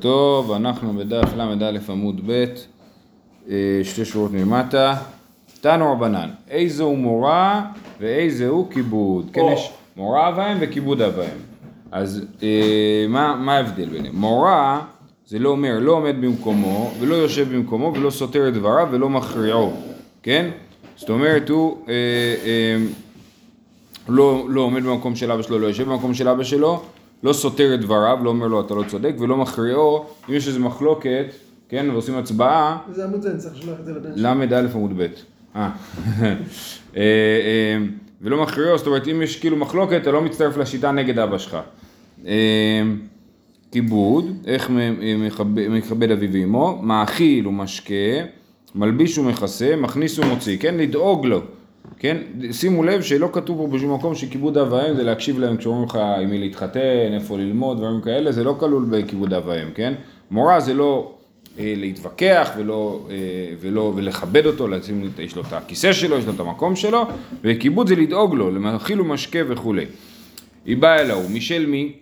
טוב, אנחנו בדף ל"א עמוד ב', אה, שתי שורות מלמטה. תנו רבנן, איזה הוא מורה ואיזה הוא כיבוד. כן, יש מורה אב ואם וכיבוד אב ואם. אז אה, מה, מה ההבדל ביניהם? מורה זה לא אומר לא עומד במקומו ולא יושב במקומו ולא סותר את דבריו ולא מכריעו, כן? זאת אומרת הוא אה, אה, לא, לא עומד במקום של אבא שלו, לא יושב במקום של אבא שלו לא סותר את דבריו, לא אומר לו אתה לא צודק, ולא מכריעו, אם יש איזו מחלוקת, כן, ועושים הצבעה, איזה עמוד זה? אני צריך לשלוח את זה לבן שלי. ל"א עמוד ב', אה, אה, אה, ולא מכריעו, זאת אומרת אם יש כאילו מחלוקת, אתה לא מצטרף לשיטה נגד אבא שלך. אה, כיבוד, איך מכבד אביו ואמו, מאכיל ומשקה, מלביש ומכסה, מכניס ומוציא, כן, לדאוג לו, כן, שימו לב שלא כתוב פה בשום מקום שכיבוד אב ואם זה להקשיב להם כשאומרים לך עם מי להתחתן, איפה ללמוד, דברים כאלה, זה לא כלול בכיבוד אב ואם, כן, מורה זה לא אה, להתווכח ולא, אה, ולא, ולכבד אותו, לשים, יש לו את הכיסא שלו, יש לו את המקום שלו, וכיבוד זה לדאוג לו, למאכיל ומשקה וכולי. היא באה אליו, משל מי?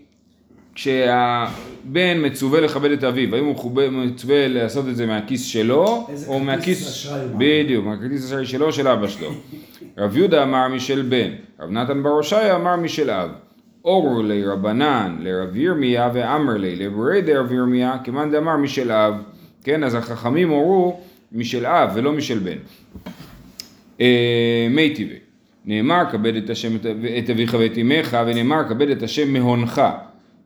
כשהבן מצווה לכבד את אביו, האם הוא מצווה לעשות את זה מהכיס שלו, איזה או כרטיס מהכיס, אשראי הוא בדיוק, מהכרטיס אשראי שלו או של אבא שלו. רב יהודה אמר משל בן, רב נתן בר הושעיה אמר משל אב. אורו לי רבנן לרב ירמיה ואמר לי לברי דרב ירמיה כמאן דאמר משל אב. כן, אז החכמים הורו משל אב ולא משל בן. אה, מי טבעי. נאמר כבד את השם את- את אביך ואת אמך ונאמר כבד את השם מהונך.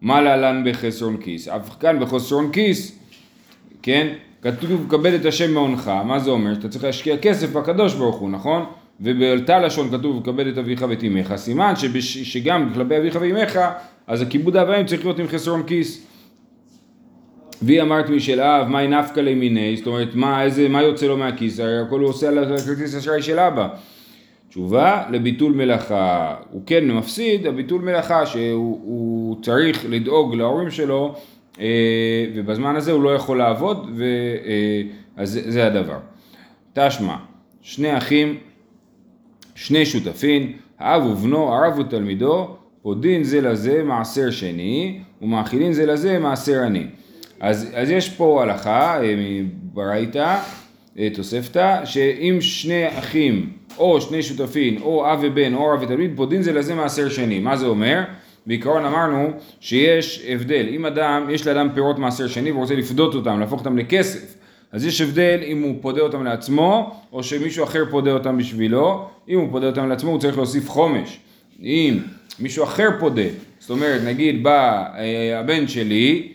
מה להלן בחסרון כיס? אף כאן בחסרון כיס, כן? כתוב כבד את השם מהונך, מה זה אומר? שאתה צריך להשקיע כסף בקדוש ברוך הוא, נכון? ובאלתה לשון כתוב כבד את אביך ואת אמך, סימן שבש, שגם כלפי אביך ואמך, אז הכיבוד האב והאם צריך להיות עם חסרון כיס. והיא אמרת משל אב, מהי נפקא למיני, זאת אומרת, מה, איזה, מה יוצא לו מהכיס, הרי הכל הוא עושה על הכרטיס אשראי של אבא. תשובה, לביטול מלאכה. הוא כן מפסיד, הביטול מלאכה שהוא הוא צריך לדאוג להורים שלו, אה, ובזמן הזה הוא לא יכול לעבוד, ו, אה, אז זה, הדבר. תשמע, שני אחים, שני שותפים, האב ובנו, הרב ותלמידו, פודין זה לזה מעשר שני, ומאכילין זה לזה מעשר עני. אז, אז יש פה הלכה אה, מברייתא, תוספתא, שאם שני אחים או שני שותפים או אב ובן או רב ותלמיד פודין זה לזה מעשר שני. מה זה אומר? בעיקרון אמרנו שיש הבדל, אם אדם, יש לאדם פירות מעשר שני ורוצה לפדות אותם, להפוך אותם לכסף, אז יש הבדל אם הוא פודה אותם לעצמו או שמישהו אחר פודה אותם בשבילו, אם הוא פודה אותם לעצמו הוא צריך להוסיף חומש, אם מישהו אחר פודה, זאת אומרת נגיד בא אה, הבן שלי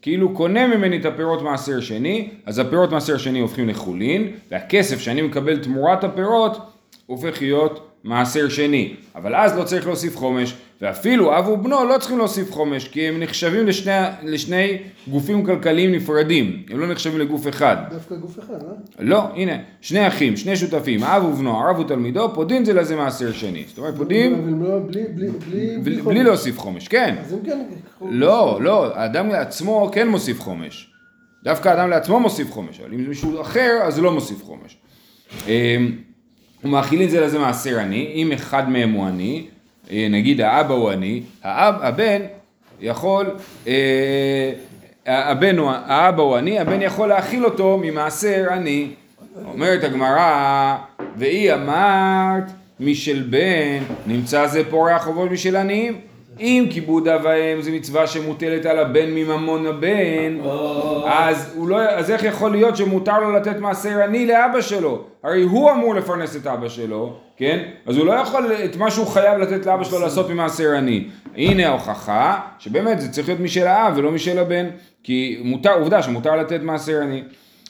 וכאילו קונה ממני את הפירות מעשר שני, אז הפירות מעשר שני הופכים לחולין והכסף שאני מקבל תמורת הפירות הופך להיות מעשר שני, אבל אז לא צריך להוסיף חומש, ואפילו אב ובנו לא צריכים להוסיף חומש, כי הם נחשבים לשני, לשני גופים כלכליים נפרדים, הם לא נחשבים לגוף אחד. דווקא גוף אחד, אה? לא, הנה, שני אחים, שני שותפים, אב ובנו, הרב ותלמידו, פודין זה לזה מעשר שני. זאת אומרת, פודים אבל לא, בלי, בלי, בלי, בלי, להוסיף חומש, כן. אז אם כן... לא, לא, האדם לעצמו כן מוסיף חומש. דווקא האדם לעצמו מוסיף חומש, אבל אם זה מישהו אחר, אז לא מוסיף חומש. אמ, ומאכילים זה לזה מעשר עני, אם אחד מהם הוא עני, נגיד האבא הוא עני, האב, הבן יכול, אה, הבן הוא, האבא הוא עני, הבן יכול להאכיל אותו ממעשר עני. אומרת הגמרא, והיא אמרת משל בן, נמצא זה פורח חובות משל עניים. אם כיבוד אב ואם זה מצווה שמוטלת על הבן מממון הבן, אז, הוא לא, אז איך יכול להיות שמותר לו לתת מעשר עני לאבא שלו? הרי הוא אמור לפרנס את אבא שלו, כן? אז הוא לא יכול את מה שהוא חייב לתת לאבא שלו לעשות ממעשר עני. הנה ההוכחה שבאמת זה צריך להיות משל האב ולא משל הבן, כי מותר, עובדה שמותר לתת מעשר עני.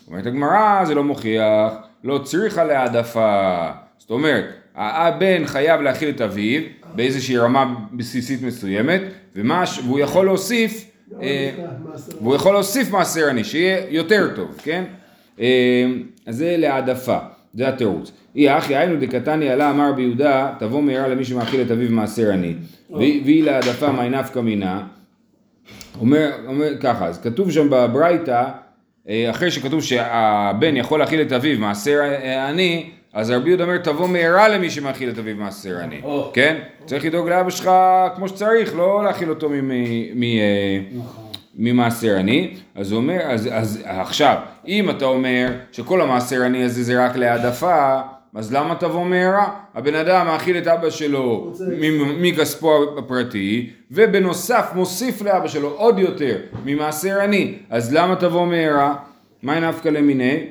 אומרת הגמרא זה לא מוכיח, לא צריכה להעדפה. זאת אומרת, הבן חייב להאכיל את אביו באיזושהי רמה בסיסית מסוימת, ומה, והוא יכול להוסיף, אה. והוא יכול להוסיף מעשר עני, שיהיה יותר טוב, כן? אה, אז זה להעדפה, זה התירוץ. אי אחי היינו דקתני עלה אמר ביהודה, תבוא מהרה למי שמאכיל את אביו מעשר עני. והיא להעדפה מאי נפקא מינה. אומר, אומר ככה, אז כתוב שם בברייתא, אה, אחרי שכתוב שהבן יכול להאכיל את אביו מעשר עני, אז רבי יהודה אומר תבוא מהרה למי שמאכיל את אביו מעשר עני. כן? צריך לדאוג לאבא שלך כמו שצריך, לא להאכיל אותו אה, נכון. ממעשר עני, אז הוא אומר, אז, אז עכשיו, אם אתה אומר שכל המעשר עני הזה זה רק להעדפה, אז למה תבוא מהרה? הבן אדם מאכיל את אבא שלו מכספו הפרטי, ובנוסף מוסיף לאבא שלו עוד יותר ממעשר עני, אז למה תבוא מהרה? מאי נפקא למיני?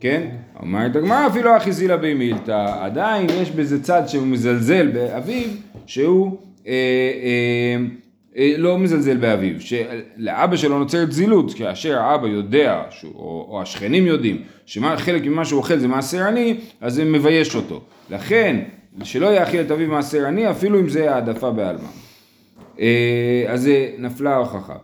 כן? אומרת הגמרא אפילו אחי זילה בי מילתא, עדיין יש בזה צד שהוא מזלזל באביו, שהוא אה, אה, אה, לא מזלזל באביו, שלאבא שלו נוצרת זילות, כאשר האבא יודע, שהוא, או, או השכנים יודעים, שחלק ממה שהוא אוכל זה מעשר עני, אז זה מבייש אותו. לכן, שלא יאכיל את אביו מעשר עני, אפילו אם זה העדפה בעלמא. אה, אז נפלה ההוכחה.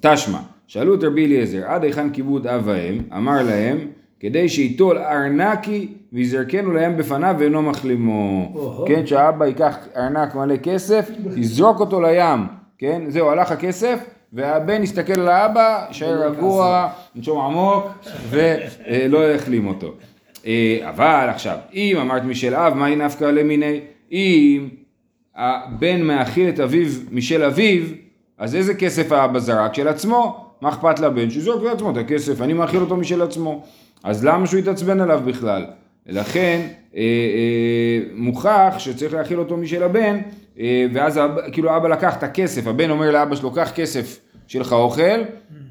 תשמע, שאלו את רבי אליעזר, עד היכן כיבוד אב ואם? אמר להם, כדי שייטול ארנקי ויזרקנו להם בפניו ואינו מחלימו. כן, שהאבא ייקח ארנק מלא כסף, יזרוק אותו לים, כן? זהו, הלך הכסף, והבן יסתכל על האבא, יישאר רגוע, ינשום עמוק, ולא יחלים אותו. אה, אבל עכשיו, אם אמרת משל אב, מהי נפקא למיני? אם הבן מאכיל את אביו משל אביו, אז איזה כסף האבא זרק? של עצמו. מה אכפת לבן? שיזרוק לעצמו את הכסף, אני מאכיל אותו משל עצמו. אז למה שהוא יתעצבן עליו בכלל? לכן אה, אה, מוכח שצריך להאכיל אותו משל הבן, אה, ואז האבא, כאילו האבא לקח את הכסף, הבן אומר לאבא שלו, קח כסף שלך אוכל,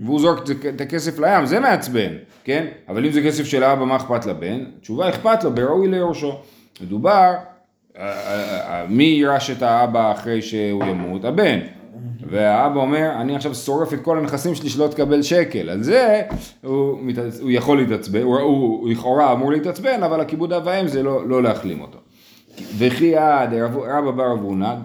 והוא זורק את הכסף לים, זה מעצבן, כן? אבל אם זה כסף של האבא, מה אכפת לבן? תשובה אכפת לו, בראוי ליורשו. מדובר, אה, אה, אה, מי יירש את האבא אחרי שהוא ימות? הבן. והאבא אומר, אני עכשיו שורף את כל הנכסים שלי שלא תקבל שקל. על זה הוא, הוא יכול להתעצבן, הוא, הוא לכאורה אמור להתעצבן, אבל הכיבוד אב ואם זה לא, לא להחלים אותו. וכי עד רב- רבא בר אבונה,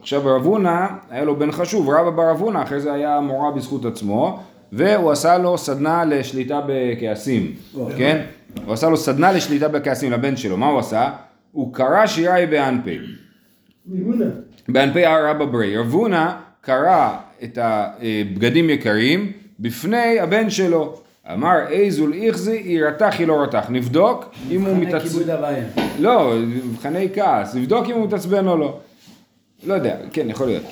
עכשיו רב הונא, היה לו בן חשוב, רבא בר אבונה, אחרי זה היה מורה בזכות עצמו, והוא עשה לו סדנה לשליטה בכעסים, כן? הוא עשה לו סדנה לשליטה בכעסים לבן שלו, מה הוא עשה? הוא קרא שיראי באנפי. מימונה. באנפי הר רבא ברי. רב הונא קרא את הבגדים יקרים בפני הבן שלו. אמר איזול איכזי ירתח היא לא רתח. נבדוק אם הוא מבחני מתעצבן. כיבוד אב ואם. לא, מבחני כעס. נבדוק אם הוא מתעצבן או לא. לא יודע, כן, יכול להיות.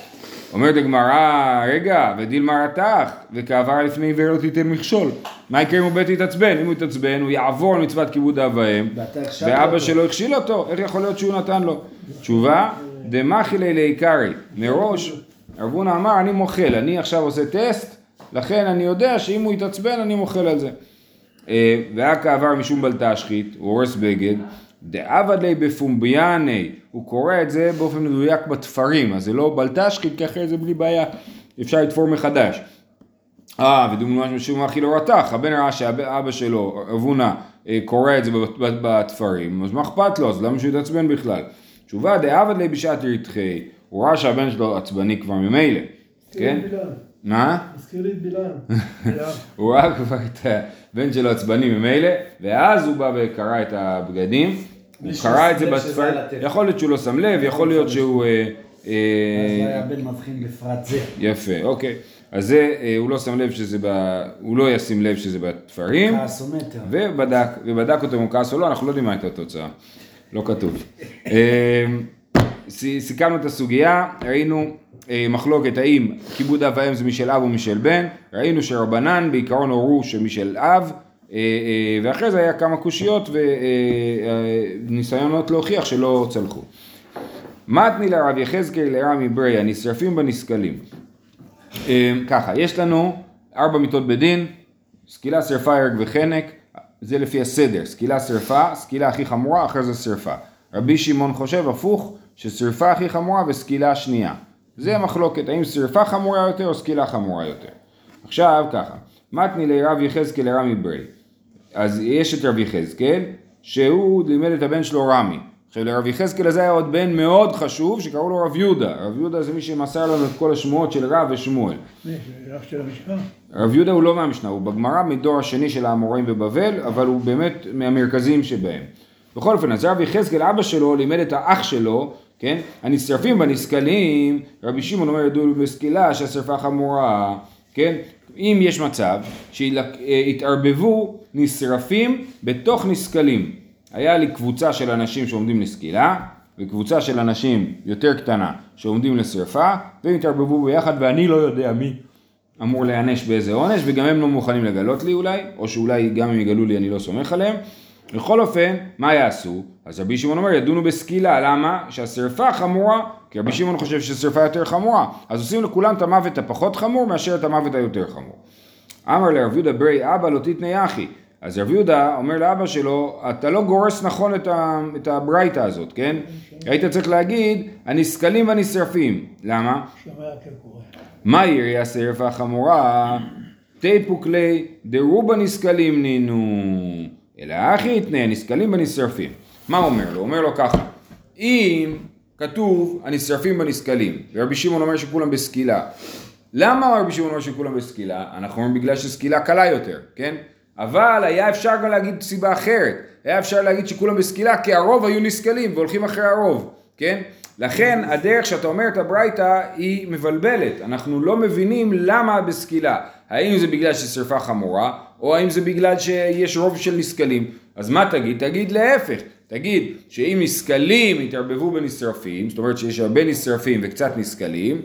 אומרת הגמרא, רגע, ודילמה רתח, וכעבר לפני עיוור לא תיתן מכשול. מה יקרה אם הוא בית יתעצבן? אם הוא יתעצבן, הוא יעבור על מצוות כיבוד אב ואם, ואבא. שלו הכשיל אותו, איך יכול להיות שהוא נתן לו? תשובה, דמחילי לעיקרי, מראש, רב הונא אמר, אני מוחל, אני עכשיו עושה טסט, לכן אני יודע שאם הוא יתעצבן, אני מוחל על זה. אה, והכה עבר משום בלטשחית, הוא הורס בגד, דעבד לי בפומביאני, הוא קורא את זה באופן מדויק בתפרים, אז זה לא בלטשחית, כי אחרי זה בלי בעיה, אפשר לתפור מחדש. אה, ודוגמה משום אחי לא רתח, הבן ראה שאבא שלו, אבונה, אה, קורא את זה בת- בת- בתפרים, אז מה אכפת לו? אז למה שהוא יתעצבן בכלל? תשובה, דעבד לי בשעת רתחי, הוא ראה שהבן שלו עצבני כבר ממילא, כן? מה? מזכיר לי את בלעם. הוא ראה כבר את הבן שלו עצבני ממילא, ואז הוא בא וקרא את הבגדים, הוא קרא את זה הטף. יכול להיות שהוא לא שם לב, יכול להיות שהוא... אה, אז אה, לא היה בן מבחין בפרט זה. יפה, אוקיי. אז זה, אה, הוא לא שם לב שזה ב... הוא לא ישים לב שזה בתפרים, כעסומטר. ובדק, ובדק אותו אם הוא כעס או לא, אנחנו לא יודעים מה הייתה התוצאה. לא כתוב. סי- סיכמנו את הסוגיה, ראינו אה, מחלוקת האם כיבוד אב ואם זה משל אב או משל בן, ראינו שרבנן בעיקרון הורו שמשל אב, אה, אה, ואחרי זה היה כמה קושיות וניסיונות להוכיח שלא צלחו. מתני לרב יחזקאל לרמי ברי, הנשרפים בנסקלים. אה, ככה, יש לנו ארבע מיטות בדין, סקילה, שרפה, הרג וחנק, זה לפי הסדר, סקילה, שרפה, סקילה הכי חמורה, אחרי זה שרפה. רבי שמעון חושב הפוך, ששרפה הכי חמורה וסקילה שנייה. זה המחלוקת, האם שרפה חמורה יותר או סקילה חמורה יותר. עכשיו ככה, מתני לרב יחזקאל לרמי ברי. אז יש את רב יחזקאל, שהוא לימד את הבן שלו רמי. עכשיו לרב יחזקאל הזה היה עוד בן מאוד חשוב שקראו לו רב יהודה. רב יהודה זה מי שמסר לנו את כל השמועות של רב ושמואל. מי? אח של המשנה? רב יהודה הוא לא מהמשנה, הוא בגמרא מדור השני של האמוראים בבבל, אבל הוא באמת מהמרכזים שבהם. בכל אופן, אז רב יחזקאל, אבא שלו, לימד את האח שלו, כן? הנשרפים בנסקלים, רבי שמעון אומר, ידעו בסקילה שהשרפה חמורה, כן? אם יש מצב שהתערבבו נשרפים בתוך נסקלים. היה לי קבוצה של אנשים שעומדים לסקילה, וקבוצה של אנשים יותר קטנה שעומדים לשרפה, והם התערבבו ביחד ואני לא יודע מי אמור להיענש באיזה עונש, וגם הם לא מוכנים לגלות לי אולי, או שאולי גם אם יגלו לי אני לא סומך עליהם. בכל אופן, מה יעשו? אז רבי שמעון אומר, ידונו בסקילה, למה? שהשרפה חמורה, כי רבי שמעון חושב ששרפה יותר חמורה, אז עושים לכולם את המוות הפחות חמור מאשר את המוות היותר חמור. אמר לרב יהודה ברי אבא לא תתנא יחי. אז רב יהודה אומר לאבא שלו, אתה לא גורס נכון את, ה, את הברייתא הזאת, כן? היית צריך להגיד, הנסכלים והנשרפים. למה? מה יריה השרפה החמורה? תיפוק כלי דרובה נסכלים נינו. אלא אחי יתנה, נסכלים בנשרפים. מה הוא אומר לו? הוא אומר לו ככה, אם כתוב הנשרפים בנסכלים, ורבי שמעון אומר שכולם בסקילה, למה רבי שמעון אומר שכולם בסקילה? אנחנו אומרים בגלל שסקילה קלה יותר, כן? אבל היה אפשר גם להגיד סיבה אחרת, היה אפשר להגיד שכולם בסקילה כי הרוב היו נסכלים והולכים אחרי הרוב, כן? לכן הדרך שאתה אומר את הברייתא היא מבלבלת, אנחנו לא מבינים למה בסקילה, האם זה בגלל ששרפה חמורה, או האם זה בגלל שיש רוב של נסכלים, אז מה תגיד? תגיד להפך, תגיד שאם נסכלים יתערבבו בנשרפים, זאת אומרת שיש הרבה נשרפים וקצת נסכלים,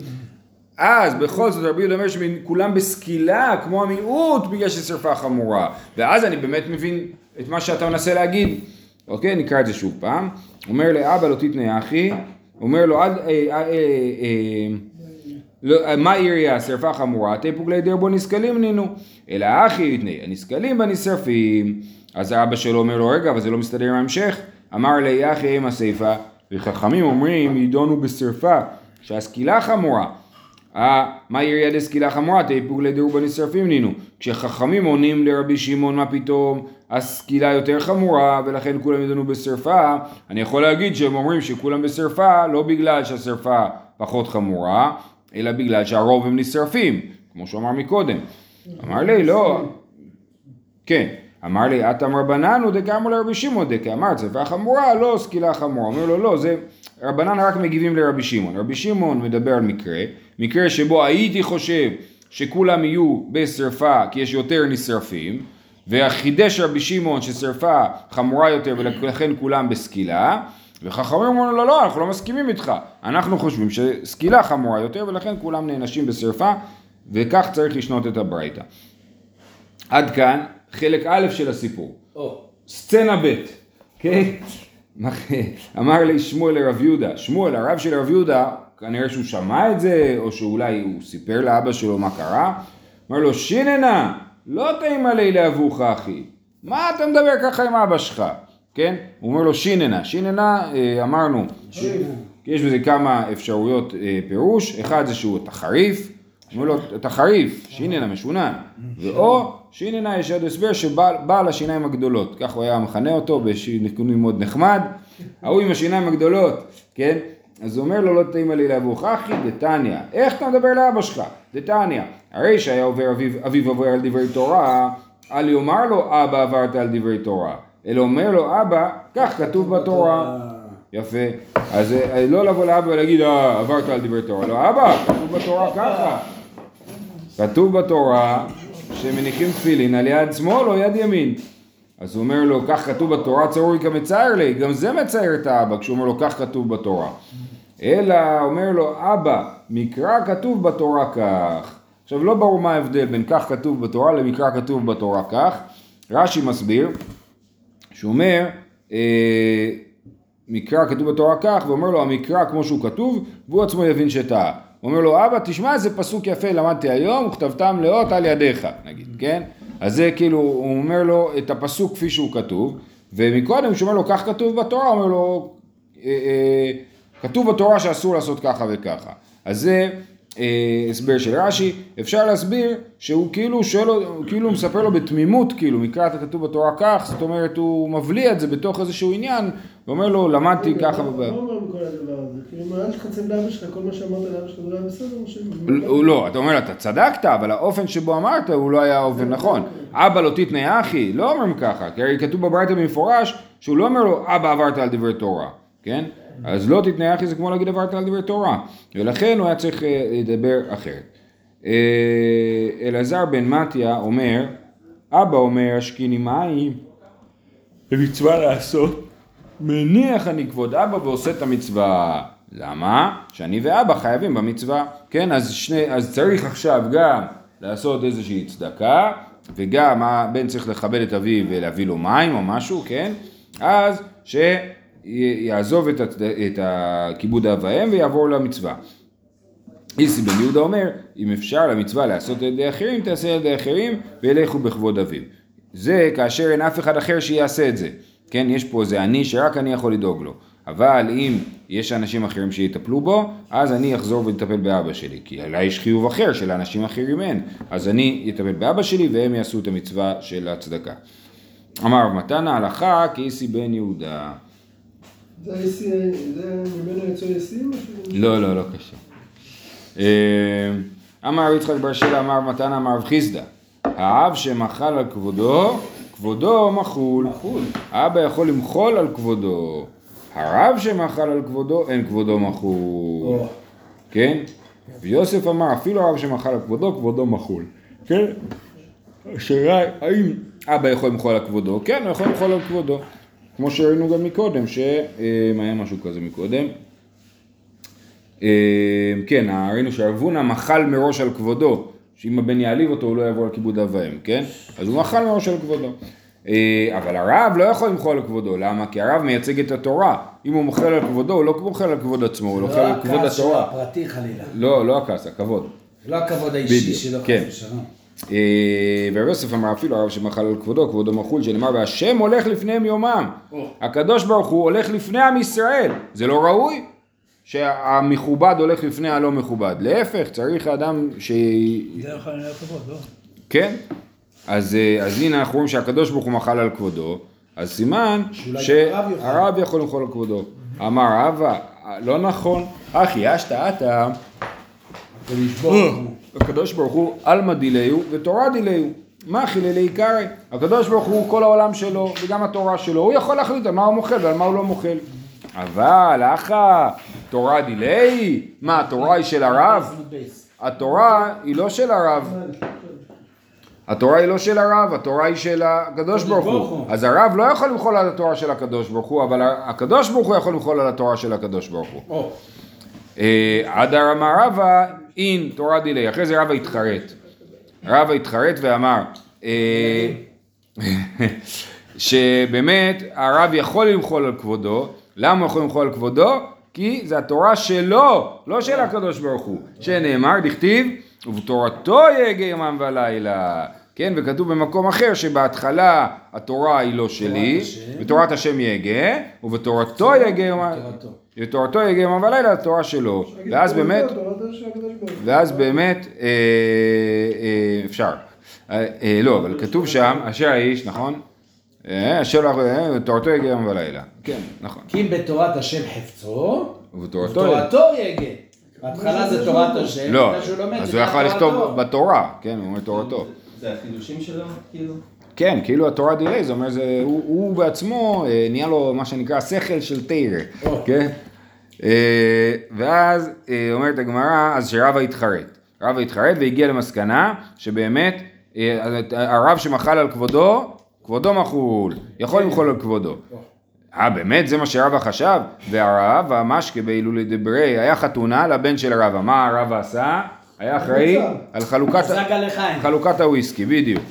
אז בכל זאת רבי יהודה אומר שכולם בסקילה כמו המיעוט בגלל ששרפה חמורה. ואז אני באמת מבין את מה שאתה מנסה להגיד. אוקיי נקרא את זה שוב פעם. אומר לאבא לא תתנא אחי. אומר לו עד אה, אה, אה, לא, מה עירייה? שרפה חמורה? תפוק לידי בו נסכלים נינו. אלא אחי הנסכלים בנשרפים אז האבא שלו אומר לו רגע אבל זה לא מסתדר עם ההמשך. אמר לי אחי אם הסיפה וחכמים אומרים יידונו בשרפה שהסקילה חמורה מה יריה דסקילה חמורה, תיפוג לדירוג בנשרפים נינו. כשחכמים עונים לרבי שמעון מה פתאום הסקילה יותר חמורה ולכן כולם ידונו בשרפה, אני יכול להגיד שהם אומרים שכולם בשרפה לא בגלל שהשרפה פחות חמורה, אלא בגלל שהרוב הם נשרפים, כמו שהוא אמר מקודם. אמר לי, לא, כן, אמר לי, אתם רבנן הוא דקאמר לרבי שמעון דקאמר שרפה חמורה, לא סקילה חמורה. אומר לו, לא, זה, רבנן רק מגיבים לרבי שמעון. רבי שמעון מדבר על מקרה, מקרה שבו הייתי חושב שכולם יהיו בשרפה כי יש יותר נשרפים, וחידש רבי שמעון ששרפה חמורה יותר ולכן כולם בסקילה, וחכמים אומרים לו לא, אנחנו לא מסכימים איתך, אנחנו חושבים שסקילה חמורה יותר ולכן כולם נענשים בשרפה וכך צריך לשנות את הברייתא. עד כאן חלק א' של הסיפור. סצנה ב', כן? אמר לי שמואל לרב יהודה, שמואל הרב של רב יהודה כנראה שהוא שמע את זה, או שאולי הוא סיפר לאבא שלו מה קרה. אמר לו, שיננה, לא תימא לי לאבוך אחי. מה אתה מדבר ככה עם אבא שלך? כן? הוא אומר לו שיננה. שיננה, אה, אמרנו, ש... יש בזה כמה אפשרויות אה, פירוש. אחד זה שהוא אתה חריף. אומר לו, אתה חריף, שיננה משונן. ואו שיננה יש עוד הסבר שבעל השיניים הגדולות. כך הוא היה מכנה אותו בנתונים מאוד נחמד. ההוא עם השיניים הגדולות, כן? אז הוא אומר לו לא תימא לי לאבוך אחי דתניא, איך אתה מדבר לאבא שלך? דתניא, הרי שהיה עובר אביו, אביו עובר על דברי תורה, אל יאמר לו אבא עברת על דברי תורה, אלא אומר לו אבא, כך כתוב בתורה. יפה, אז אה, לא לבוא לאבא ולהגיד אה, עברת על דברי תורה, לא אבא, כתוב בתורה ככה. כתוב בתורה שמניחים תפילין על יד שמאל או יד ימין. אז הוא אומר לו, כך כתוב בתורה, צרוי כמצער לי, גם זה מצייר את האבא, כשהוא אומר לו, כך כתוב בתורה. אלא אומר לו, אבא, מקרא כתוב בתורה כך. עכשיו לא ברור מה ההבדל בין כך כתוב בתורה למקרא כתוב בתורה כך. רש"י מסביר, שהוא אומר, אה, מקרא כתוב בתורה כך, ואומר לו המקרא כמו שהוא כתוב, והוא עצמו יבין שטעה. הוא אומר לו, אבא, תשמע איזה פסוק יפה למדתי היום, וכתבתם לאות על ידיך, נגיד, כן? אז זה כאילו, הוא אומר לו את הפסוק כפי שהוא כתוב, ומקודם כשהוא אומר לו, כך כתוב בתורה, הוא אומר לו, אה, אה, כתוב בתורה שאסור לעשות ככה וככה. אז זה אה, הסבר של רש"י, אפשר להסביר שהוא כאילו שואל, הוא כאילו מספר לו בתמימות, כאילו, מקרא אתה כתוב בתורה כך, זאת אומרת, הוא מבליע את זה בתוך איזשהו עניין, ואומר לו, למדתי ככה. בכל הדבר הזה? כאילו, לא הוא לא, אתה אומר, אתה צדקת, אבל האופן שבו אמרת הוא לא היה אופן נכון. אבא לא תתנא אחי, לא אומרים ככה, כי הרי כתוב בברייתא במפורש, שהוא לא אומר לו, אבא עברת על דברי תורה, כן? אז לא תתנא אחי זה כמו להגיד עברת על דברי תורה, ולכן הוא היה צריך אה, לדבר אחרת. אה, אלעזר בן מתיה אומר, אבא אומר, השקיני מים, במצווה לעשות, מניח אני כבוד אבא ועושה את המצווה. למה? שאני ואבא חייבים במצווה. כן, אז, שני, אז צריך עכשיו גם לעשות איזושהי צדקה, וגם הבן צריך לכבד את אביו ולהביא לו מים או משהו, כן? אז שיעזוב את, הצד... את הכיבוד האב והאם ויעבור למצווה. איסי בן יהודה אומר, אם אפשר למצווה לעשות על ידי אחרים, תעשה על ידי אחרים וילכו בכבוד אביו. זה כאשר אין אף אחד אחר שיעשה את זה. כן, יש פה איזה אני שרק אני יכול לדאוג לו. אבל אם יש אנשים אחרים שיטפלו בו, אז אני אחזור ואטפל באבא שלי. כי אולי יש חיוב אחר שלאנשים אחרים אין. אז אני אטפל באבא שלי והם יעשו את המצווה של הצדקה. אמר מתן ההלכה כאיסי בן יהודה. זה איסי, זה ממנו יצאו איסים? לא, לא, לא קשה. אה, אמר יצחק בר שלה אמר מתן אמר חיסדא האב שמחל על כבודו, כבודו מחול. האבא יכול למחול על כבודו. הרב שמחל על כבודו, אין כבודו מחול. כן? ויוסף אמר, אפילו הרב שמחל על כבודו, כבודו מחול. כן? השאלה, האם אבא יכול למחול על כבודו? כן, הוא יכול למחול על כבודו. כמו שראינו גם מקודם, שהיה משהו כזה מקודם. אה, כן, ראינו שרב הונא מחל מראש על כבודו, שאם הבן יעליב אותו הוא לא יעבור על כיבוד אב ואם, כן? אז הוא מחל מראש על כבודו. אה, אבל הרב לא יכול למחול על כבודו, למה? כי הרב מייצג את התורה. אם הוא מוחל על כבודו, הוא לא מוחל על כבוד עצמו, הוא מוחל על כבוד לא הכעס שלו התורה. הפרטי חלילה. לא, לא הכעס, הכבוד. לא הכבוד האישי שלו, כן. אה, ורב יוסף אמר אפילו הרב שמחל על כבודו, כבודו מחול, שנאמר והשם הולך לפניהם יומם. הקדוש ברוך הוא הולך לפני עם ישראל. זה לא ראוי? שהמכובד הולך לפני הלא מכובד. להפך, צריך אדם ש... זה יכול להיות כבוד, לא? כן? אז, אה, אז הנה אנחנו רואים שהקדוש ברוך הוא מחל על כבודו, אז סימן. שהרב יכול למחול על כבודו. אמר אבא, לא נכון, אחי אשתא. הקדוש ברוך הוא עלמא דיליהו ותורה דיליהו. מה חילי לעיקרי? הקדוש ברוך הוא כל העולם שלו וגם התורה שלו, הוא יכול להחליט על מה הוא מוחל ועל מה הוא לא מוחל. אבל אחא, תורה דילי? מה, התורה היא של הרב? התורה היא לא של הרב. התורה היא לא של הרב, התורה היא של הקדוש ברוך הוא. אז הרב לא יכול למחול על התורה של הקדוש ברוך הוא, אבל הקדוש ברוך הוא יכול למחול על התורה של הקדוש ברוך הוא. עדר אמר רבא, אין תורה דילי. אחרי זה רבא התחרט. רבא התחרט ואמר, אה, שבאמת הרב יכול למחול על כבודו, למה הוא יכול למחול על כבודו? כי זה התורה שלו, לא של הקדוש ברוך הוא, שנאמר, דכתיב, ובתורתו יהגה יומם ולילה. כן, וכתוב במקום אחר שבהתחלה התורה היא לא שלי. ותורת השם יהגה, ובתורתו יהגה יומם, תורתו. ותורתו יהגה יומם ולילה, התורה שלו. ואז באמת. ואז באמת, אה, אה, אפשר. אה, אה, לא, אבל כתוב שם, אשר האיש, נכון? אה, אשר לך, אה, תורתו יגיע יום ולילה. כן, נכון. כי אם בתורת השם חפצו, ובתורתו... יגה. בהתחלה זה תורת השם, לא, שהוא לומד אז הוא יכול. לכתוב בתורה, כן, הוא אומר תורתו. זה החידושים שלו, כאילו? כן, כאילו התורה דילי, זה אומר, זה, הוא, הוא בעצמו, אה, נהיה לו מה שנקרא שכל של תרא. כן? אה, ואז אה, אומרת הגמרא, אז שרבא התחרט. רבא התחרט והגיע למסקנה שבאמת אה, הרב שמחל על כבודו, כבודו מחול, יכול למחול על כבודו. אה, באמת? זה מה שרבא חשב? והרב, המשקה בהילולי דברי, היה חתונה לבן של רבא. מה הרב עשה? היה אחראי. על חלוקת... חלוקת הוויסקי, בדיוק.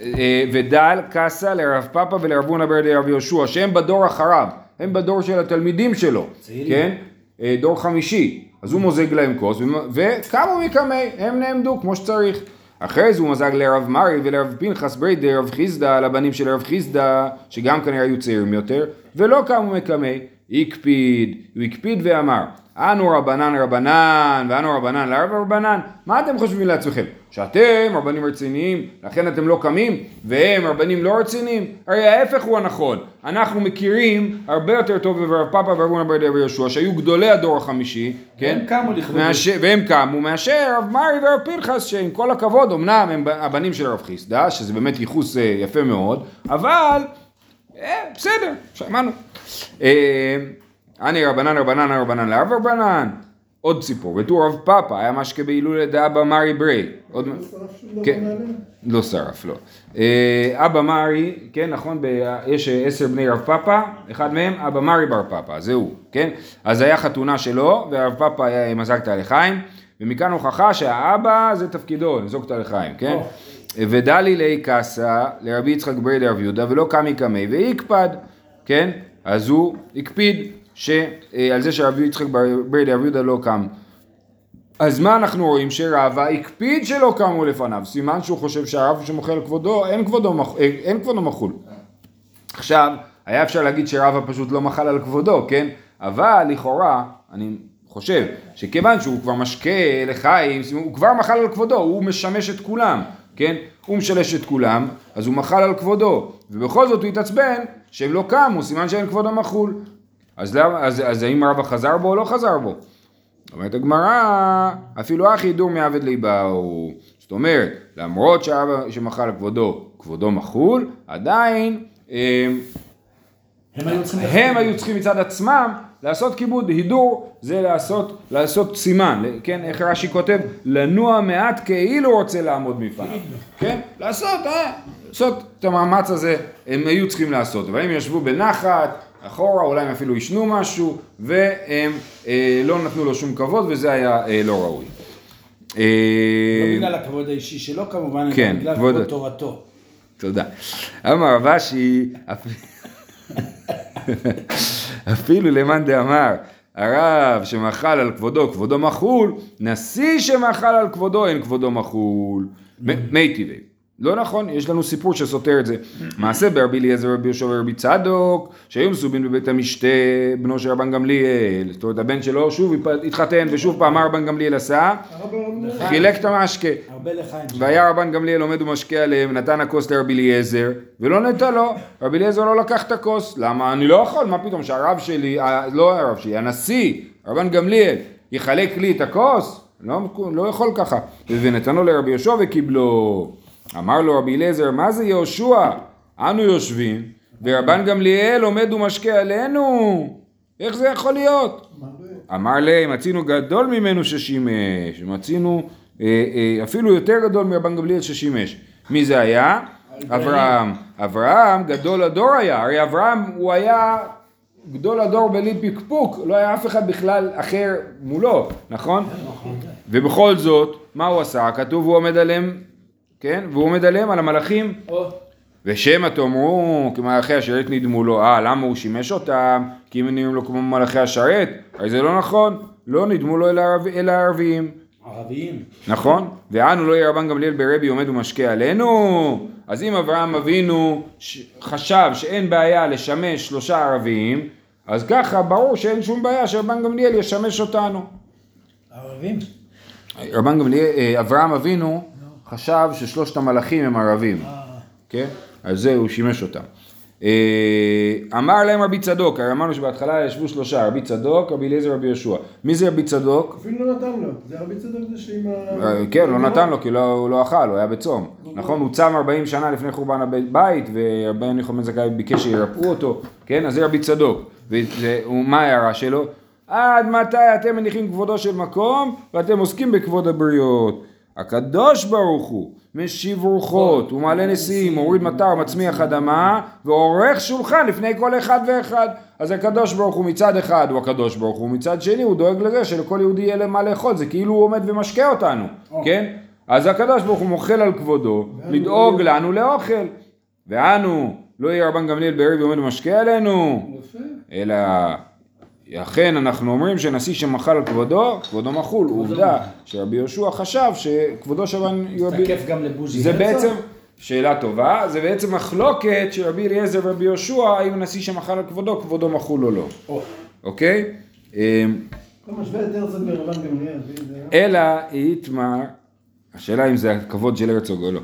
אה, ודל קסה לרב פאפה ולרב הונא ברדי רב יהושע, שהם בדור אחריו, הם בדור של התלמידים שלו. כן? אה, דור חמישי. אז הוא מוזג להם כוס, וקמו מקמי, הם נעמדו כמו שצריך. אחרי זה הוא מזג לרב מרי ולרב פנחס ברדי רב חיסדא, לבנים של רב חיסדא, שגם כנראה היו צעירים יותר, ולא קמו מקמי. הקפיד, הוא הקפיד ואמר, אנו רבנן רבנן, ואנו רבנן לרב רבנן, מה אתם חושבים לעצמכם? שאתם רבנים רציניים, לכן אתם לא קמים, והם רבנים לא רציניים? הרי ההפך הוא הנכון, אנחנו מכירים הרבה יותר טוב ברב פאפה ורב הונא רב יהושע, שהיו גדולי הדור החמישי, כן? והם קמו לכבודו. מאשר- והם קמו מאשר רב מרי ורב פנחס, שעם כל הכבוד, אמנם הם הבנים של רב חיסדא, שזה באמת ייחוס אה, יפה מאוד, אבל אה, בסדר, שמענו. אה, אני רבנן רבנן רבנן לרב רבנן. עוד סיפור, ותור רב פאפה היה משקה בהילולה דאבא מרי ברי. עוד... לא שרף דבר כן. לא שרף, לא. אה, אבא מרי, כן, נכון, יש אה, עשר בני רב פאפה, אחד מהם אבא מרי בר פאפה, זה הוא, כן? אז היה חתונה שלו, ורב פאפה היה מזג את הלחיים, ומכאן הוכחה שהאבא זה תפקידו, לזרוק אותה לחיים, כן? ודלי ליה קסא לרבי יצחק ברי דרב יהודה ולא קמי קמי ויקפד, כן? אז הוא הקפיד ש- על זה שרבי יצחק ברי דרב יהודה לא קם. אז מה אנחנו רואים? שרבא הקפיד שלא קמו לפניו, סימן שהוא חושב שהרב שמוחל על כבודו, אין כבודו, מח- אה, אין כבודו מחול. עכשיו, היה אפשר להגיד שרבא פשוט לא מחל על כבודו, כן? אבל לכאורה, אני חושב שכיוון שהוא כבר משקה לחיים, הוא כבר מחל על כבודו, הוא משמש את כולם, כן? הוא משלש את כולם, אז הוא מחל על כבודו, ובכל זאת הוא התעצבן שהם לא קמו, סימן שאין כבודו מחול. אז, למה, אז, אז האם רבא חזר בו או לא חזר בו? אומרת הגמרא, אפילו אחי ידור מעבד ליבאו. זאת אומרת, למרות שהאבא שמחל כבודו, כבודו מחול, עדיין אה, הם היו צריכים... הם היו צריכים מצד עצמם לעשות כיבוד, הידור זה לעשות, לעשות סימן, כן, איך רש"י כותב? לנוע מעט כאילו רוצה לעמוד מפניו, כן, לעשות, אה, לעשות את המאמץ הזה, הם היו צריכים לעשות, אבל הם ישבו בנחת, אחורה, אולי הם אפילו עישנו משהו, והם אה, לא נתנו לו שום כבוד וזה היה אה, לא ראוי. אה, לא בגלל הכבוד האישי שלו כמובן, כן, אלא בגלל כבוד- תורתו. תודה. אמר רב אשי, אפ- אפילו למאן דאמר, הרב שמחל על כבודו, כבודו מחול, נשיא שמחל על כבודו, אין כבודו מחול. מי טבעי. לא נכון, יש לנו סיפור שסותר את זה. מעשה ברבי אליעזר רבי יהושע ורבי צדוק, שהיו מסובין בבית המשתה, בנו של רבן גמליאל. זאת אומרת, הבן שלו שוב התחתן, ושוב פעם מה רבן גמליאל עשה? חילק את המשקה. והיה רבן גמליאל עומד ומשקה עליהם, נתן הכוס לרבי אליעזר, ולא נתן לו. רבי אליעזר לא לקח את הכוס. למה? אני לא יכול, מה פתאום שהרב שלי, לא הרב שלי, הנשיא, רבן גמליאל, יחלק לי את הכוס? לא, לא יכול ככה. ונתנו לרבי יהושע וקיבלו. אמר לו רבי אליעזר, מה זה יהושע? אנו יושבים, ורבן גמליאל עומד ומשקה עלינו. איך זה יכול להיות? אמר להם, מצינו גדול ממנו ששימש, מצינו אה, אה, אפילו יותר גדול מרבן גמליאל ששימש. מי זה היה? אברהם. אברהם גדול הדור היה, הרי אברהם הוא היה גדול הדור בלי פקפוק, לא היה אף אחד בכלל אחר מולו, נכון? ובכל זאת, מה הוא עשה? כתוב הוא עומד עליהם, כן? והוא עומד עליהם על המלאכים או, ושמא תאמרו כמלאכי השרת נדמו לו, אה למה הוא שימש אותם? כי אם נראים לו כמו מלאכי השרת? הרי זה לא נכון, לא נדמו לו אלא אלא ערביים, ערביים. נכון? ואנו לא יהיה רבן גמליאל ברבי עומד ומשקה עלינו? אז אם אברהם אבינו ש- חשב שאין בעיה לשמש שלושה ערביים, אז ככה ברור שאין שום בעיה שרבן גמליאל ישמש אותנו. ערבים? רבן גמליאל, אה, אברהם אבינו חשב ששלושת המלאכים הם ערבים. אה, כן? אז זה הוא שימש אותם. אה, אמר להם רבי צדוק, הרי אמרנו שבהתחלה ישבו שלושה, רבי צדוק, רבי אליעזר, רבי יהושע. מי זה רבי צדוק? אפילו לא נתן לו. זה רבי צדוק זה שעם ה... אה, כן, לא נתן לו כי לא- הוא לא אכל, הוא היה בצום. נכון, הוא צם 40 שנה לפני חורבן הבית, ורבי יוחנן זכאי ביקש שירפאו אותו, כן? אז זה רבי צדוק. ומה ההערה שלו? עד מתי אתם מניחים כבודו של מקום ואתם עוסקים בכבוד הבריות? הקדוש ברוך הוא משיב רוחות, הוא מעלה נשיאים, מוריד מטר, מצמיח אדמה ועורך שולחן לפני כל אחד ואחד. אז הקדוש ברוך הוא מצד אחד הוא הקדוש ברוך הוא, מצד שני הוא דואג לזה שלכל יהודי יהיה למה לאכול, זה כאילו הוא עומד ומשקה אותנו, כן? אז הקדוש ברוך הוא מוחל על כבודו, לדאוג לנו לאוכל. ואנו, לא יהיה רבן גמליאל בערב עומד ומשקה עלינו. אלא אכן אנחנו אומרים שנשיא שמחל על כבודו, כבודו מחול. עובדה שרבי יהושע חשב שכבודו של רבן רבי... תקף גם לבוז'י. זה הרצוג. בעצם, שאלה טובה, זה בעצם מחלוקת של רבי אליעזר ורבי יהושע, האם נשיא שמחל על כבודו, כבודו מחול או לא. או, אוקיי? אמ, גמליאל. והנה, אלא איתמר, השאלה אם זה הכבוד של הרצוג או לא.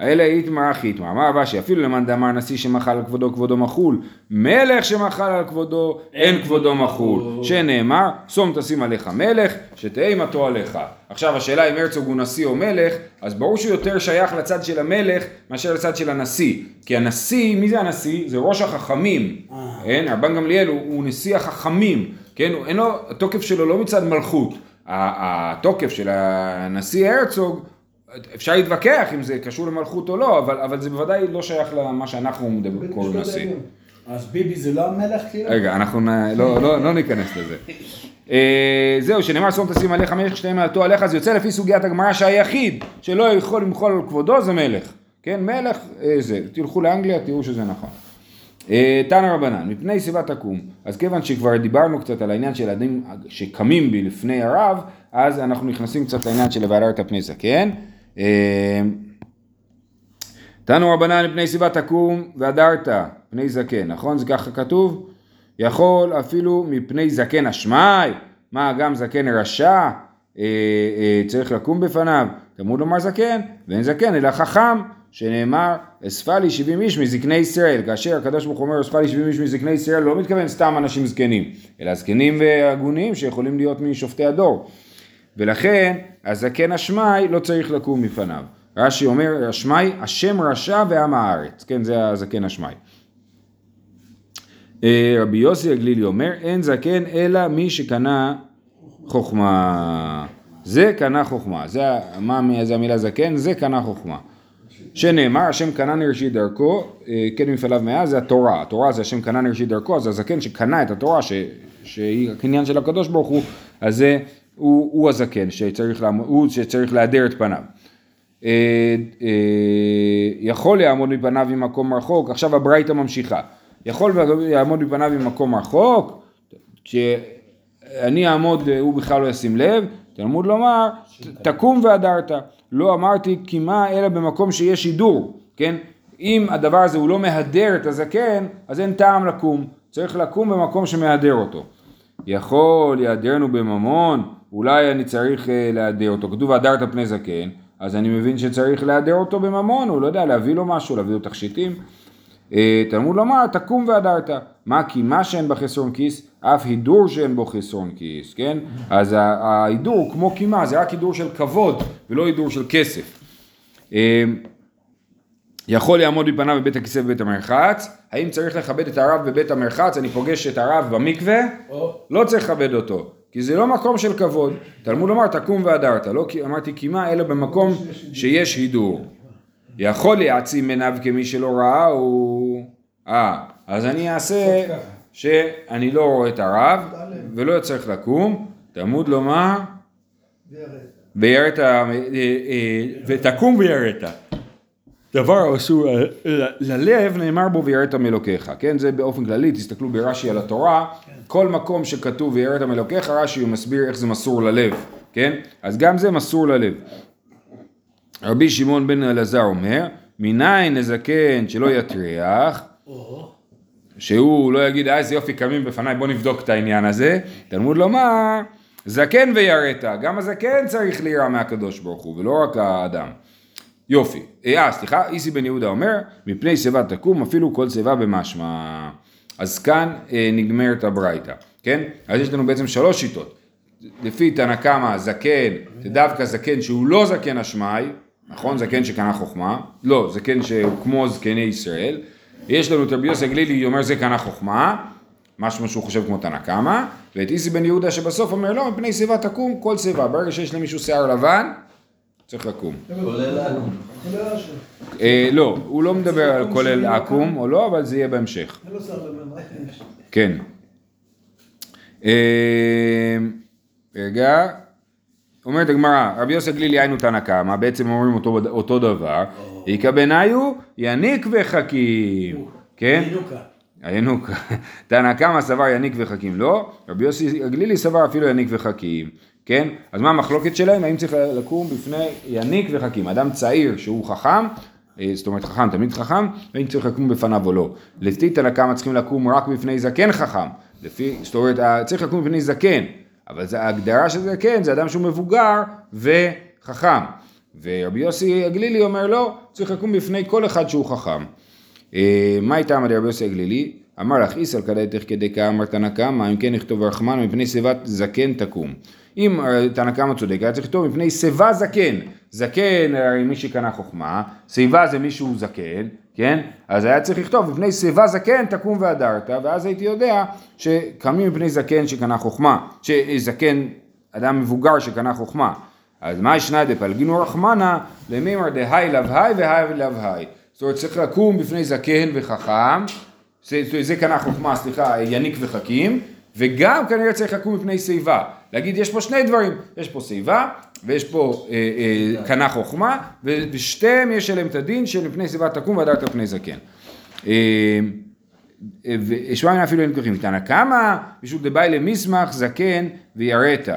אלא איתמר אחי איתמר, אמר רבשי, אפילו למאן דאמר נשיא שמחל על כבודו, כבודו מחול, מלך שמחל על כבודו, אין כבודו מחול, שנאמר, שום תשים עליך מלך, שתהא אימתו עליך. עכשיו השאלה אם הרצוג הוא נשיא או מלך, אז ברור שהוא יותר שייך לצד של המלך מאשר לצד של הנשיא. כי הנשיא, מי זה הנשיא? זה ראש החכמים. כן, רבן גמליאל הוא, הוא נשיא החכמים, כן, אין לו, התוקף שלו לא מצד מלכות. התוקף של הנשיא הרצוג, אפשר להתווכח אם זה קשור למלכות או לא, אבל, אבל זה בוודאי לא שייך למה שאנחנו מדברים, קוראים משפט נשיא. אז ביבי זה לא המלך כאילו? רגע, אנחנו נ- לא, לא, לא ניכנס לזה. אה, זהו, שנאמר שום תשים עליך מלך שתיים מעלתו עליך, זה יוצא לפי סוגיית הגמרא שהיחיד שלא יכול למחול על כבודו זה מלך. כן, מלך אה, זה. תלכו לאנגליה, תראו שזה נכון. אה, תנא רבנן, מפני שיבה תקום. אז כיוון שכבר דיברנו קצת על העניין של ילדים שקמים בי לפני הרב, אז אנחנו נכנסים קצת לעניין של והדרת פני זקן. אה, תנו רבנן מפני סיבה תקום והדרת פני זקן, נכון? זה ככה כתוב? יכול אפילו מפני זקן אשמי, מה גם זקן רשע אה, אה, צריך לקום בפניו, תלמוד לומר זקן, ואין זקן אלא חכם, שנאמר אספה לי שבעים איש מזקני ישראל, כאשר הקדוש ברוך הוא אומר אספה לי שבעים איש מזקני ישראל, לא מתכוון סתם אנשים זקנים, אלא זקנים והגונים שיכולים להיות משופטי הדור. ולכן הזקן אשמי לא צריך לקום מפניו. רש"י אומר אשמי השם רשע ועם הארץ, כן זה הזקן אשמי. אה, רבי יוסי הגלילי אומר אין זקן אלא מי שקנה חוכמה. זה קנה חוכמה. זה, מה זה המילה זקן? זה קנה חוכמה. שנאמר השם קנה מראשית דרכו, אה, כן מפעליו מאה זה התורה, התורה זה השם קנה מראשית דרכו, אז הזקן שקנה את התורה ש, שהיא הקניין של הקדוש ברוך הוא, אז זה הוא, הוא הזקן שצריך, לעמוד, הוא שצריך להדר את פניו. אה, אה, יכול לעמוד מפניו ממקום רחוק, עכשיו הברייתא ממשיכה, יכול לעמוד מפניו ממקום רחוק, כשאני אעמוד הוא בכלל לא ישים לב, תלמוד לומר, תקום והדרת, לא אמרתי כי מה אלא במקום שיש שידור, כן? אם הדבר הזה הוא לא מהדר את הזקן, אז אין טעם לקום, צריך לקום במקום שמהדר אותו. יכול יהדרנו בממון, אולי אני צריך אה, להדר אותו, כתוב והדרת פני זקן, אז אני מבין שצריך להדר אותו בממון, הוא לא יודע, להביא לו משהו, להביא לו תכשיטים. אה, תלמוד לומר, תקום והדרת. מה כי מה שאין בחסרון כיס, אף הידור שאין בו חסרון כיס, כן? אז ההידור כמו קימה, זה רק הידור של כבוד, ולא הידור של כסף. אה, יכול לעמוד מפניו בבית הכיסא ובבית המרחץ, האם צריך לכבד את הרב בבית המרחץ, אני פוגש את הרב במקווה, או, לא צריך לכבד אותו, כי זה לא מקום של כבוד. תלמוד לומר תקום והדרת, לא אמרתי קימה, אלא במקום שיש הידור. יכול להעצים עיניו כמי שלא ראה, הוא... אה, אז אני אעשה שאני לא רואה את הרב, ולא צריך לקום, תלמוד לומר, ויראת, אה, אה, ותקום ויראת. דבר אסור ל- ל- ללב נאמר בו ויראת מאלוקיך, כן? זה באופן כללי, תסתכלו ברש"י על התורה, כל מקום שכתוב ויראת מאלוקיך, רש"י מסביר איך זה מסור ללב, כן? אז גם זה מסור ללב. רבי שמעון בן אלעזר אומר, מניין נזקן שלא יטריח, שהוא לא יגיד, אה איזה יופי קמים בפניי, בוא נבדוק את העניין הזה, תלמוד לומר, זקן ויראת, גם הזקן צריך ליראה מהקדוש ברוך הוא, ולא רק האדם. יופי. אה, סליחה, איסי בן יהודה אומר, מפני שיבה תקום אפילו כל שיבה במשמע. אז כאן אה, נגמרת הברייתא, כן? אז יש לנו בעצם שלוש שיטות. לפי תנא קמא, זקן, זה דווקא זקן שהוא לא זקן אשמי, נכון? זקן שקנה חוכמה, לא, זקן שהוא כמו זקני ישראל. יש לנו את רבי יוסי הגלילי, אומר זה קנה חוכמה, משהו שהוא חושב כמו תנא קמא, ואת איסי בן יהודה שבסוף אומר לא, מפני שיבה תקום כל שיבה, ברגע שיש למישהו שיער לבן, צריך לקום. כולל השם. אה, לא, הוא לא מדבר על כולל עכו"ם או לא, אבל זה יהיה בהמשך. יש. כן. אה, רגע, אומרת הגמרא, רבי יוסי גלילי היינו תנא קמא, בעצם אומרים אותו, אותו דבר, איכא בניו יניק וחכים, כן? הינוק, תנא קמא סבר יניק וחכים לא, רבי יוסי הגלילי סבר אפילו יניק וחכים, כן? אז מה המחלוקת שלהם? האם צריך לקום בפני יניק וחכים? אדם צעיר שהוא חכם, אה, זאת אומרת חכם, תמיד חכם, האם צריך לקום בפניו או לא. לפי תנא קמא צריכים לקום רק בפני זקן חכם, לפי, זאת אומרת אה, צריך לקום בפני זקן, אבל זה, ההגדרה של זקן זה אדם שהוא מבוגר וחכם. ורבי יוסי הגלילי אומר לא, צריך לקום בפני כל אחד שהוא חכם. אה, מה הייתה אמר רבי יוסי הגלילי? אמר לך איסל כדאיתך כדי כאמר תנא קמא, אם כן נכתוב רחמנו מפני שיבת זקן תקום. אם אה, תנא קמא צודק, היה צריך לכתוב מפני שיבה זקן. זקן הרי מי שקנה חוכמה, שיבה זה מישהו זקן, כן? אז היה צריך לכתוב מפני שיבה זקן תקום והדרת, ואז הייתי יודע שקמים מפני זקן שקנה חוכמה, שזקן, אדם מבוגר שקנה חוכמה. אז מה ישנה דפלגינו רחמנה למימר דהי לבהי והי לבהי. זאת אומרת צריך לקום בפני זקן וחכם, זה, זה קנה חוכמה, סליחה, יניק וחכים, וגם כנראה צריך לקום מפני שיבה. להגיד, יש פה שני דברים, יש פה שיבה, ויש פה אה, אה, קנה חוכמה, ושתיהם יש עליהם את הדין של מפני שיבה תקום והדרת פני זקן. אה, ושמע מן אפילו אין כוחים. תנא קמא, פשוט דבאי למסמך זקן ויראת.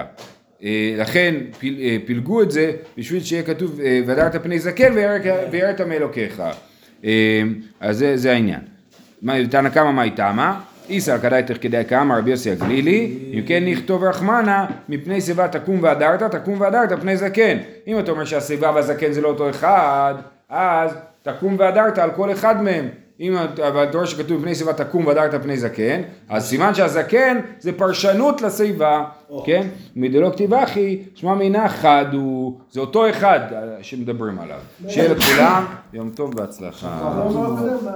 אה, לכן אה, פילגו את זה בשביל שיהיה כתוב אה, והדרת פני זקן ויראת מאלוקיך. אה, אז זה, זה העניין. תנא קמא מאי תמא? איסר כדאי תחכדי קמא רבי יוסי הגלילי, אם כן נכתוב רחמנה, מפני שיבה תקום והדרת, תקום והדרת פני זקן. אם אתה אומר שהשיבה והזקן זה לא אותו אחד, אז תקום והדרת על כל אחד מהם. אם רואה שכתוב מפני שיבה תקום והדרת פני זקן, אז סימן שהזקן זה פרשנות לשיבה, כן? מדלא כתיב אחי, שמע מינה חד הוא, זה אותו אחד אה, שמדברים עליו. שיהיה לכולם, יום טוב והצלחה. לא, לא, לא,